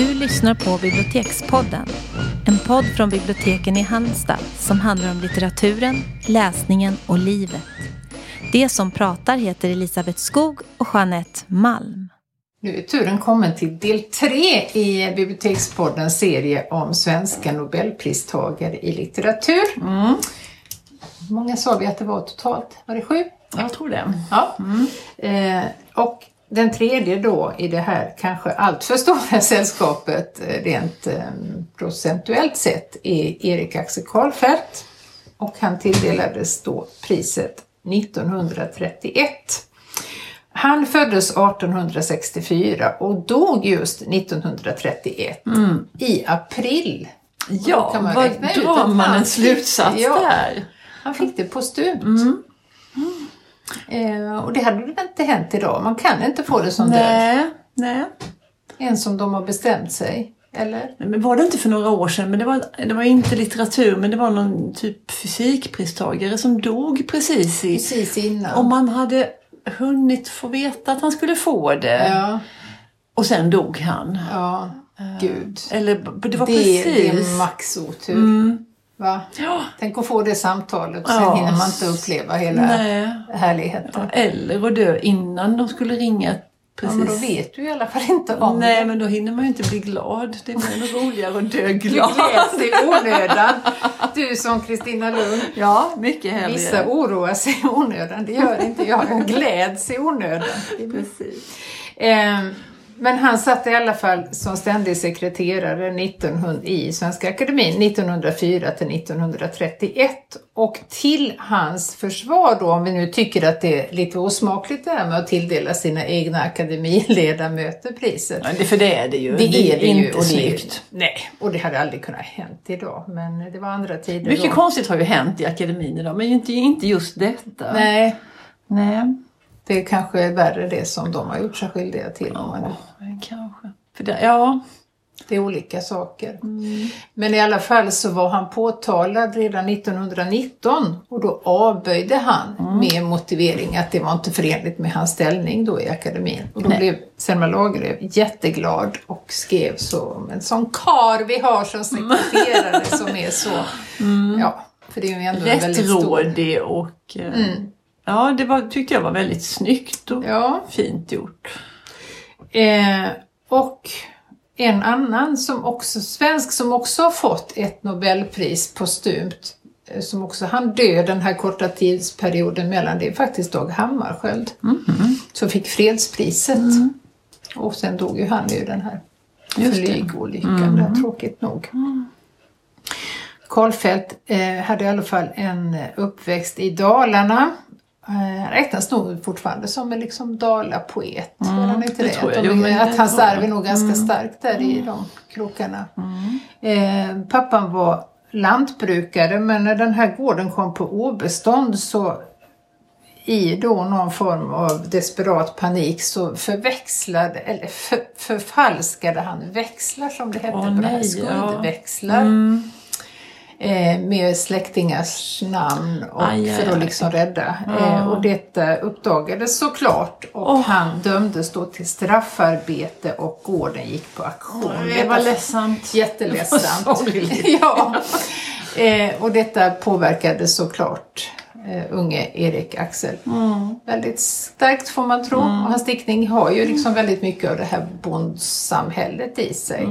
Du lyssnar på Bibliotekspodden. En podd från biblioteken i Halmstad som handlar om litteraturen, läsningen och livet. Det som pratar heter Elisabeth Skog och Jeanette Malm. Nu är turen kommen till del tre i Bibliotekspoddens serie om svenska nobelpristagare i litteratur. Mm. Hur många sa vi att det var totalt? Var det sju? Jag tror det. Ja. Eh, och den tredje då i det här kanske alltför stora sällskapet eh, rent eh, procentuellt sett är Erik Axel Karlfeldt. Och han tilldelades då priset 1931. Han föddes 1864 och dog just 1931 i april. Ja, vad drar man en fick- slutsats Ja. där? Han fick det postumt. Eh, och det hade väl inte hänt idag. Man kan inte få det som död. Nej, nej. En som de har bestämt sig. Eller? Nej, Men var det inte för några år sedan, men det var, det var inte litteratur, men det var någon typ fysikpristagare som dog precis i... Precis innan. Om man hade hunnit få veta att han skulle få det Ja, och sen dog han. ja. Gud. Eller det var Det, det precis... är max otur. Mm. Va? Ja, Tänk att få det samtalet och sen Ja. hinner man inte uppleva hela nej. härligheten. Eller att dö innan de skulle ringa. Ja, Precis. men då vet du i alla fall inte om Nej, det. men då hinner man ju inte bli glad. Det är nog roligare att dö Du glad. gläds i onödan. Du som Kristina Lund. Ja, mycket hellre. Vissa oroar sig i onödan. Det gör inte jag. Jag gläds i onödan. Precis. Eh, Men han satt i alla fall som ständig sekreterare 1900, i Svenska Akademin 1904 till 1931. Och till hans försvar då, om vi nu tycker att det är lite osmakligt det här med att tilldela sina egna akademiledamöter priset. Ja, det, för det är det ju. Det är det ju. inte och det, snyggt. nej, och det hade aldrig kunnat hänt idag. Men det var andra tider Mycket då. konstigt har ju hänt i akademin idag, men inte, inte just detta. Nej, Nej. Det är kanske värre det som de har gjort sig skyldiga till. Ja, kanske. För det, ja. Det är olika saker. Mm. Men i alla fall så var han påtalad redan 1919 och då avböjde han Mm. med motivering att det var inte förenligt med hans ställning då i akademin. Och då Nej. blev Selma Lagerlöf jätteglad och skrev så en sån kar vi har som sekreterare som är så, ja, för det är ju ändå en väldigt stor... Rättrådig och... eh, Ja, det var, tyckte jag var väldigt snyggt och Ja. fint gjort. Eh, och en annan som också, svensk som också har fått ett Nobelpris postumt, eh, som också han dö den här korta tidsperioden mellan, det är faktiskt Dag Hammarskjöld. Som fick fredspriset. Och sen dog ju han i den här flygolyckan, där, tråkigt nog. Karlfeldt eh, hade i alla fall en uppväxt i Dalarna. Eh, Han räknas nog fortfarande som en liksom Dalapoet. Mm, han inte det det? tror Att, jag. Jo, men att hans arv är nog ganska starkt där i de krokarna. Eh, pappan var lantbrukare men när den här gården kom på obestånd så i då någon form av desperat panik så förväxlade, eller för, förfalskade han växlar som det hette Åh, på det här, nej, skuldväxlar. Eh, med släktingars namn och Aj, aj, för att aj. liksom rädda. Eh, och detta uppdagades såklart och Åh. han dömdes då till straffarbete och gården gick på auktion. Det var ledsamt. Jätteledsamt. Ja. Eh, och detta påverkade såklart eh, unge Erik Axel. Väldigt starkt får man tro. Och hans diktning har ju liksom väldigt mycket av det här bondsamhället i sig.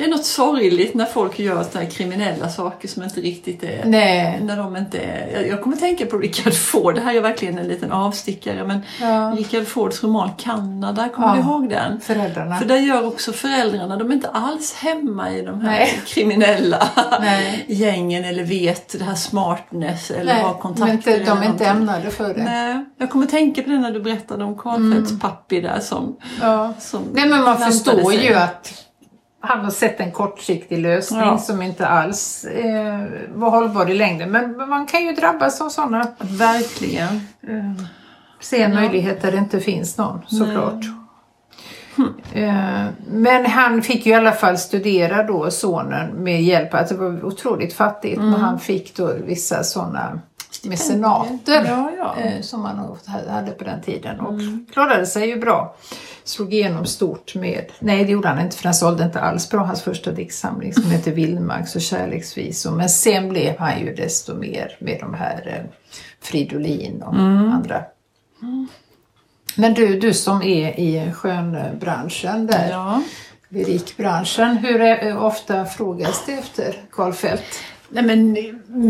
Det är något sorgligt när folk gör så här kriminella saker som inte riktigt är... Nej. När de inte är... jag- Jag kommer tänka på Richard Ford. Det här är verkligen en liten avstickare. Men Ja. Richard Fords roman Kanada, kommer Ja. du ihåg den? Föräldrarna. För där gör också föräldrarna, de är inte alls hemma i de här Nej. kriminella Nej. gängen eller vet det här smartness eller Nej, har kontakter. inte, de är inte ämnade för det. Nej, jag kommer tänka på det när du berättade om Karlfeldts Mm. pappi där som... Ja. som Nej men man förstår sig. ju att han har sett en kortsiktig lösning Ja. som inte alls eh, var hållbar i längden. Men man kan ju drabbas av sådana. Verkligen. Se en möjlighet där det inte finns någon såklart. Eh, Men han fick ju i alla fall studera då sonen med hjälp, att det var otroligt fattigt men han fick då vissa sådana mecenater Ja, ja. eh, som man hade på den tiden och klarade sig ju bra. Slog igenom stort med, nej det gjorde han inte för han sålde inte alls bra, hans första diktsamling som heter Vildmarks och kärleksvisor. Men sen blev han ju desto mer med de här eh, Fridolin och andra. Men du, du som är i skönbranschen där, Ja. lyrikbranschen, hur är, ofta frågas det efter Karl Feldt? Nej men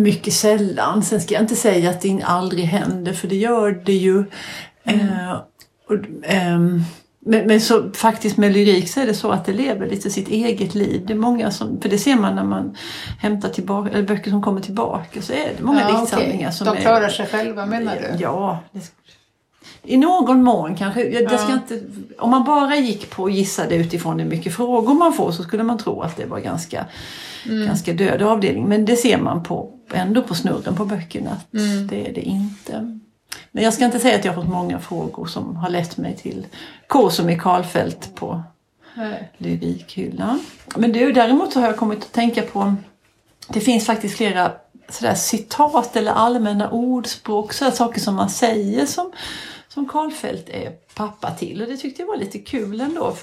mycket sällan. Sen ska jag inte säga att det aldrig händer för det gör det ju. Eh, och, ehm, men, men så, faktiskt med lyrik så är det så att det lever lite sitt eget liv. Det är många som, för det ser man när man hämtar tillbaka, eller böcker som kommer tillbaka så är det många Ja, diktsamlingar okej. som De är... klarar sig själva menar du? Ja. Det, I någon mån kanske. Jag, det ska inte, om man bara gick på och gissade utifrån hur mycket frågor man får så skulle man tro att det var ganska, Mm. ganska död avdelning. Men det ser man på, ändå på snurren på böckerna att Mm. det är det inte. Men jag ska inte säga att jag har fått många frågor som har lett mig till kurs med Karlfeldt på Nej. lyrikhyllan. Men du, däremot så har jag kommit att tänka på det finns faktiskt flera sådär citat eller allmänna ordspråk, sådär saker som man säger som, som Karlfeldt är pappa till. Och det tyckte jag var lite kul ändå.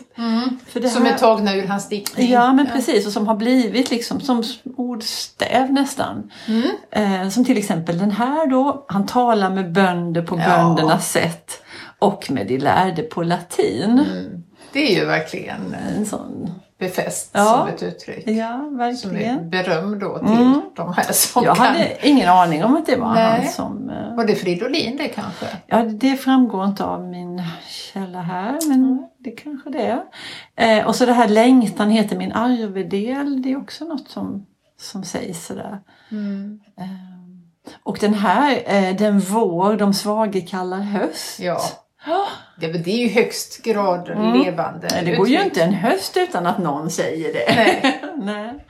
För det Som här- är tagna ur hans diktning? Ja, men precis. Och som har blivit liksom som ordstäv nästan. Eh, som till exempel den här då. Han talar med bönder på Ja. böndernas sätt och med de lärde på latin. Det är ju verkligen eh, En sån... befäst Ja. som ett uttryck. Ja, Som är verkligen. beröm då till de här som Jag kan. hade ingen aning om att det var Nej. han som... eh, Var det Fridolin det kanske? Ja, det framgår inte av min källa här, men det kanske det är. Eh, och så det här längtan heter min arvedel, det är också något som, som sägs sådär. Eh, och den här, eh, den vår de svage kallar höst. Ja. Det, det är ju högst grad levande Nej, det går ju inte en höst utan att någon säger det. Nej. Nej.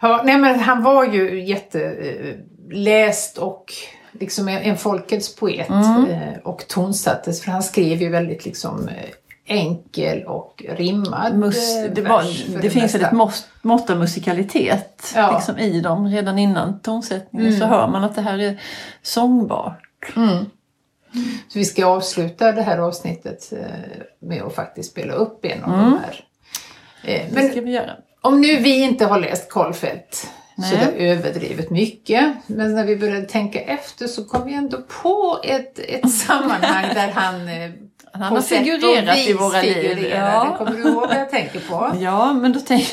Ja, nej men han var ju jätteläst och liksom en, en folkets poet Mm. eh, och tonsattes för han skrev ju väldigt liksom eh, enkel och rimmad Mus, det var, det finns väl ett mått, mått av musikalitet Ja. liksom i dem. Redan innan tonsättningen så hör man att det här är sångbart. Så vi ska avsluta det här avsnittet eh, med att faktiskt spela upp en av de här. Eh, Det Men ska vi göra. om nu vi inte har läst Karl Feldt så Nej. det är överdrivet mycket. Men när vi började tänka efter så kom vi ändå på ett, ett sammanhang där han eh, Han på har figurerat i våra liv. Ja. Kommer du ihåg vad jag tänker på? Ja, men då, tänk,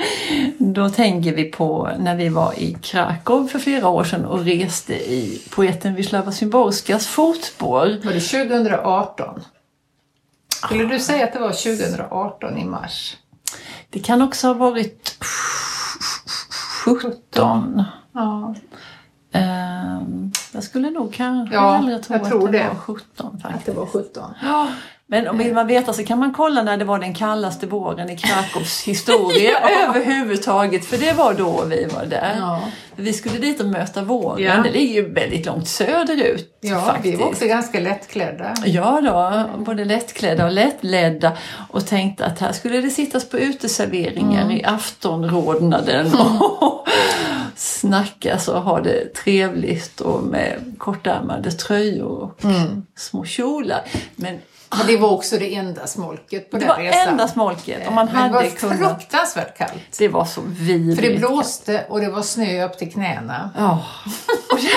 då tänker vi på när vi var i Krakow för flera år sedan och reste i poeten Wisława Szymborskas fotspår. Var det 2018? Skulle du säga att det var 2018 i mars? Det kan också ha varit 17. Ja, Ehm, jag skulle nog kanske Ja, hellre tro att det, det. var 17 att det var 17. Ja, men om vill man veta så kan man kolla när det var den kallaste våren i Krakows historia överhuvudtaget. För det var då vi var där. Ja. Vi skulle dit och möta våren. Ja. Det ligger ju väldigt långt söderut Ja, faktiskt. vi var också ganska lättklädda. Ja då, både lättklädda och lättledda och tänkte att här skulle det sittas på uteserveringar Mm. i aftonrodnaden och snackas och ha det trevligt och med kortärmade tröjor och Mm. små kjolar. Men Men det var också det enda smolket på det den var resan. enda smolket. Om man Men det hade var kunnat. fruktansvärt kallt. Det var så vidrigt. För det blåste och det var snö upp till knäna. Ja. Och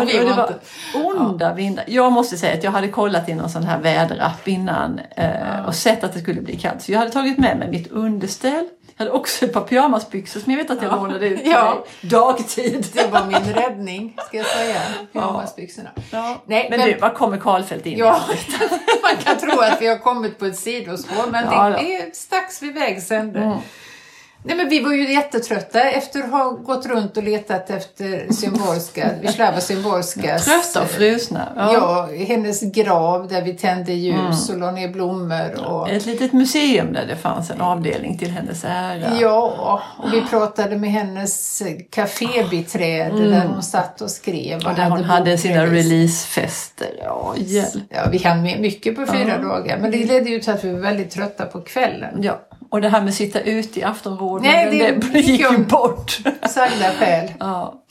Och det var var onda vindar. Jag måste säga att jag hade kollat i någon sån här väderapp innan eh, och sett att det skulle bli kallt. Så jag hade tagit med mig mitt underställ. Jag hade också ett par pyjamasbyxor som jag vet att jag lånade ut till Ja. dig dagtid. Det var min räddning, ska jag säga. Pyjamasbyxorna. Ja. Nej, men, men- du, var kommer Karlfeldt in? Ja, man kan tro att vi har kommit på ett sidospår men Ja, det är strax vid vägs ände. Nej, men vi var ju jättetrötta efter att ha gått runt och letat efter Symborska, Wisława Szymborskas... Trötta och frusna. Ja. hennes grav där vi tände ljus och la ner blommor. Och, Ett litet museum där det fanns en avdelning till hennes ära. Ja, och vi pratade med hennes kafébiträde där hon satt och skrev. Och där hon hade sina releasefester. Ja, hjälp. Ja, vi hann med mycket på fyra dagar. Men det ledde ju till att vi var väldigt trötta på kvällen. Ja, Och det här med att sitta ute i aftonråden, Nej, det det, gick ju bort. Sagda skäl. Ja.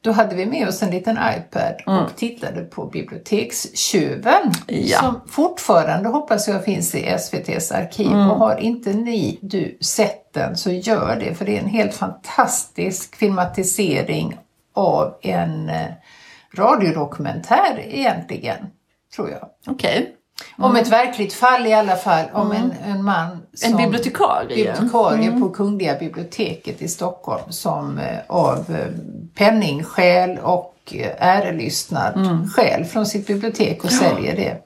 Då hade vi med oss en liten iPad och tittade på Bibliotekstjuven. Ja. Som fortfarande hoppas jag finns i SVTs arkiv. Och har inte ni, du, sett den så gör det. För det är en helt fantastisk filmatisering av en eh, radiodokumentär egentligen, tror jag. Okej. Om ett verkligt fall i alla fall. Om en, en man som... En bibliotekarie. bibliotekarie på Kungliga biblioteket i Stockholm som eh, av eh, penningskäl och eh, ärelystnad skäl från sitt bibliotek och säljer det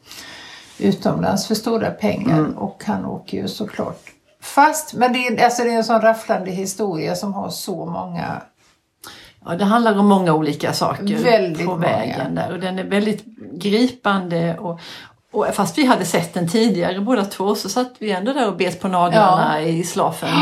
utomlands för stora pengar. Och han åker ju såklart fast. Men det är, alltså det är en sån rafflande historia som har så många Ja, det handlar om många olika saker Väldigt på många. vägen där och den är väldigt gripande och, och fast vi hade sett den tidigare båda två så satt vi ändå där och bet på naglarna i slafen.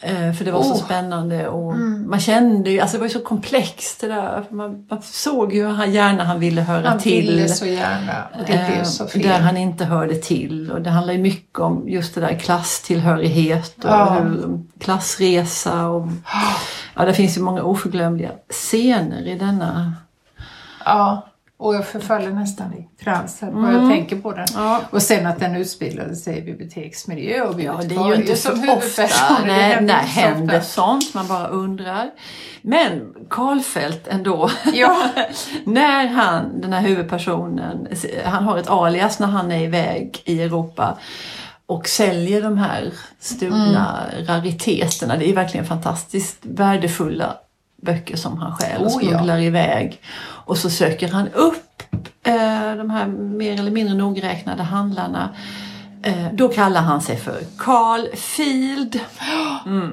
Eh, För det var så Oh. spännande och man kände ju, alltså det var ju så komplext det där. Man, man såg ju hur gärna han ville höra Han till. ville så gärna och det blev Eh, så fel. Där han inte hörde till. Och det handlar ju mycket om just det där klasstillhörighet och Ja. hur, klassresa. Och, ja, det finns ju många oförglömliga scener i denna. Ja, och jag förfaller nästan i trans här bara jag tänker på den. Ja. Och sen att den utspelade sig i biblioteksmiljö och Ja, det är ju inte så ofta. Det Nej, händer nej, så händer sånt. Man bara undrar. Men Karlfeldt ändå. Ja. när han, den här huvudpersonen, han har ett alias när han är iväg i Europa och säljer de här stulna Mm. rariteterna. Det är verkligen fantastiskt värdefulla böcker som han stjäl och Oh, ja. smugglar iväg. Och så söker han upp eh, de här mer eller mindre nogräknade handlarna. Eh, då kallar han sig för Carl Field. Mm.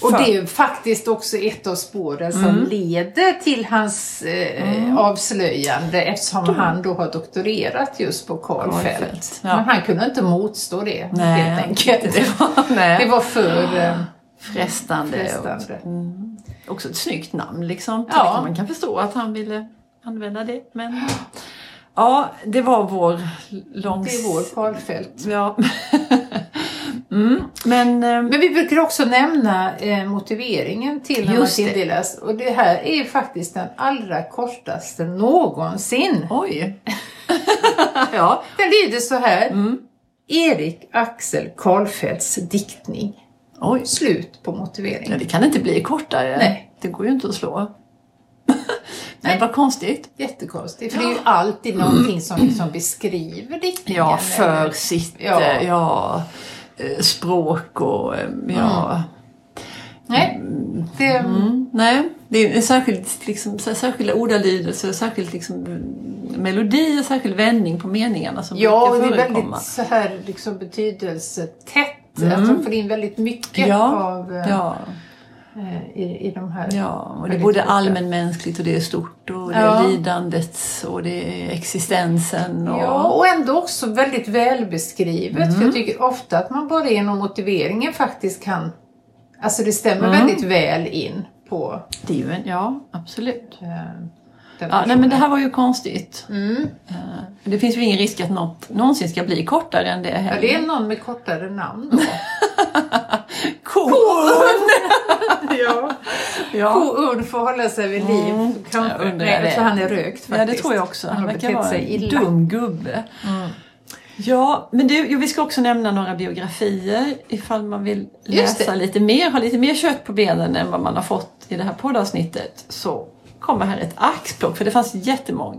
Och det är faktiskt också ett av spåren som leder till hans eh, avslöjande eftersom han då har doktorerat just på Karl Karl Fält. Fält, ja. Men han kunde inte motstå det Nej, helt enkelt. det var. Det var för eh, frestande. frestande. Och, också ett snyggt namn liksom. Ja. Man kan förstå att han ville använda det. Men ja, det var vår långs... Det är vår Karl Fält. Ja. mm. Men eh, Men vi brukar också nämna eh, motiveringen till när man det. tilldelas. Och det här är faktiskt den allra kortaste någonsin. oj. ja. Den lyder så här. Mm. Erik Axel Karlfeldts diktning. Oj. Slut på Ja, motiveringen. det kan inte bli kortare. Nej. Det går ju inte att slå. Men vad konstigt. Jättekonstigt. För det är ju alltid någonting som liksom beskriver diktningen. Ja, för eller- sitt Ja. ja. ja, eh, språk och eh, ja. Nej, det, Mm, nej, det är en särskild, liksom, särskilda ordalydelser, särskild liksom, melodi och särskild vändning på meningarna som ja och det brukar är förekomma. väldigt så här liksom betydelsetätt. Att de får in väldigt mycket Mm. Ja, av eh, ja, eh, i, i de här. ja, och det är både allmänmänskligt och det är stort och det Ja. är lidandet och det är existensen. Och, Ja, och ändå också väldigt välbeskrivet. Mm. För jag tycker ofta att man bara genom motiveringen faktiskt kan... Alltså det stämmer Mm. väldigt väl in på Det är ju en, ja, absolut. Den Ja, nej, men det här var ju konstigt. Mm. Eh, Det finns ju ingen risk att något någonsin ska bli kortare än det Ja, heller. det är någon med kortare namn då. Kon! ja. ja. Ko-Urn får hålla sig vid liv. Kanske. Jag Nej, det. för han är rökt faktiskt. Ja, det tror jag också. Han Han verkar vara sig en illa. dum gubbe. Ja, men du, vi ska också nämna några biografier ifall man vill läsa lite mer, ha lite mer kött på benen än vad man har fått i det här poddavsnittet. Så kommer här ett axplock, för det fanns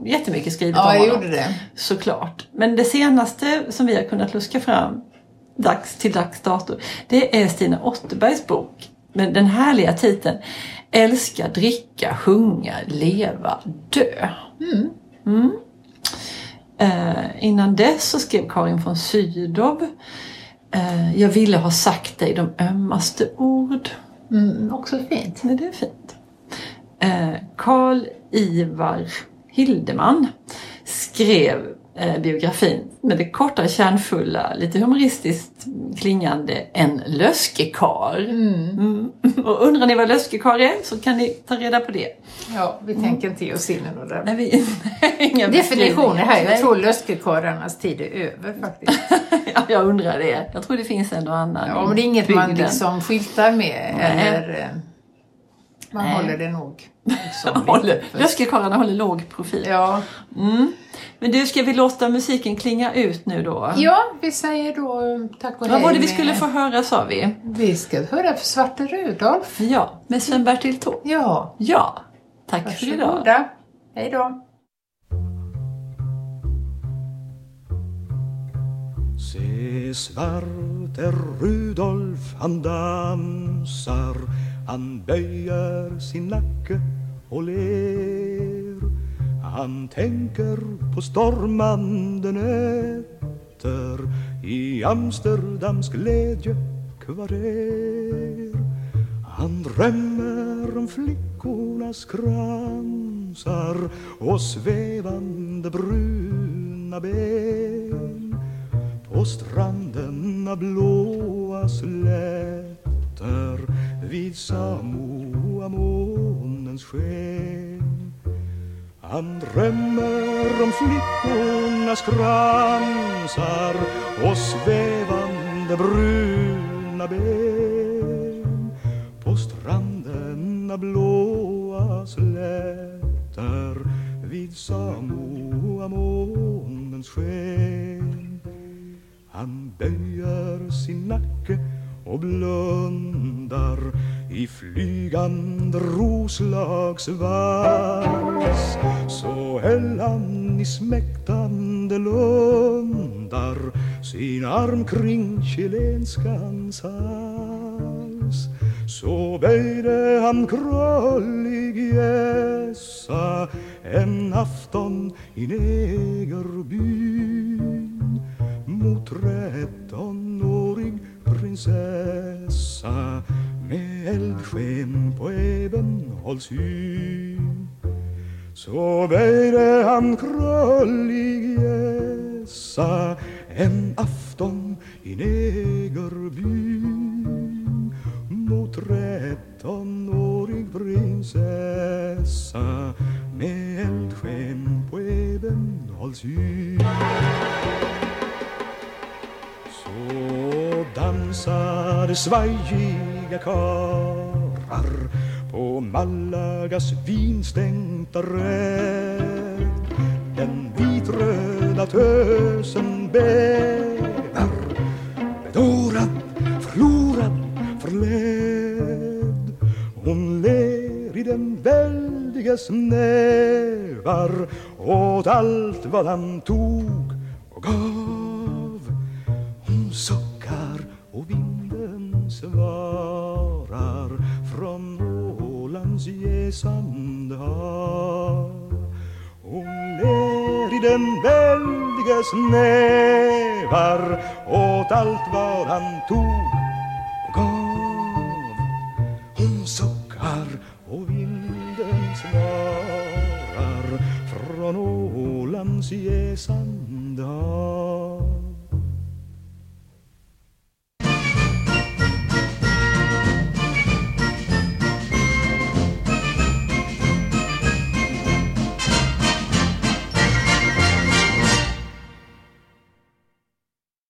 jättemycket skrivet Ja, om jag honom. gjorde det. Såklart. Men det senaste som vi har kunnat luska fram dags till dags dato, det är Stina Otterbergs bok med den härliga titeln Älska, dricka, sjunga, leva, dö. Mm. Eh, innan dess så skrev Karin von Sydow eh, Jag ville ha sagt dig de ömmaste ord. Mm, också fint. Nej, det är fint. Eh, Karl Ivar Hildeman skrev eh, biografin med det korta, kärnfulla, lite humoristiskt klingande En löskekar. Mm. Och undrar ni vad löskekar är så kan ni ta reda på det. Ja, vi tänker inte ge oss in i några Nej, vi, inga definitioner här. Jag tror löskekarlarnas tid är över faktiskt. Ja, jag undrar det. Jag tror det finns en och annan Ja, men det är inget man bygden. liksom skyltar med Nej. eller eh, man Nej. håller det nog. Håller, löskekarlarna håller låg profil. Ja. Mm. Men du, ska vi låta musiken klinga ut nu då? ja, vi säger då tack och hej. Vad var det vi skulle få höra sa vi? Vi ska höra för Svarte Rudolf. Ja, med Sven-Bertil Taube. Ja, Ja, tack för idag. varsågoda. Hej då. Se svarte Rudolf han dansar han böjer sin nacke och ler. Han tänker på stormande nätter I Amsterdams glädjekvarter Han drömmer om flickornas kransar och svävande bruna ben. På stranden av blåa slätter vid Samoa-månens sken. Han drömmer om flickornas kransar och svävande bruna ben på stranden av blåa slätter vid Samoa-månens sken. Han böjer sin nacke och blundar i flygande roslagsvals så höll han i smäktande lundar sin arm kring chilenskans hals. Så böjde han krullig gässa en afton i negerbyn mot trettonårig prinsessa med eldsken på Ebenholtshyn så böjde han krullig gässa en afton i negerbyn mot trettonårig prinsessa med eldsken på Ebenholtshyn dansade svajiga karlar på Malagas vinstänkta räv Den vitröda tösen bävar bedårad, förlorad, förledd Hon ler i den väldiges nävar åt allt vad han tog Hon ler i den väldiges nävar åt allt vad han tog och gav. Hon suckar och vinden svarar från Ålands jäsande.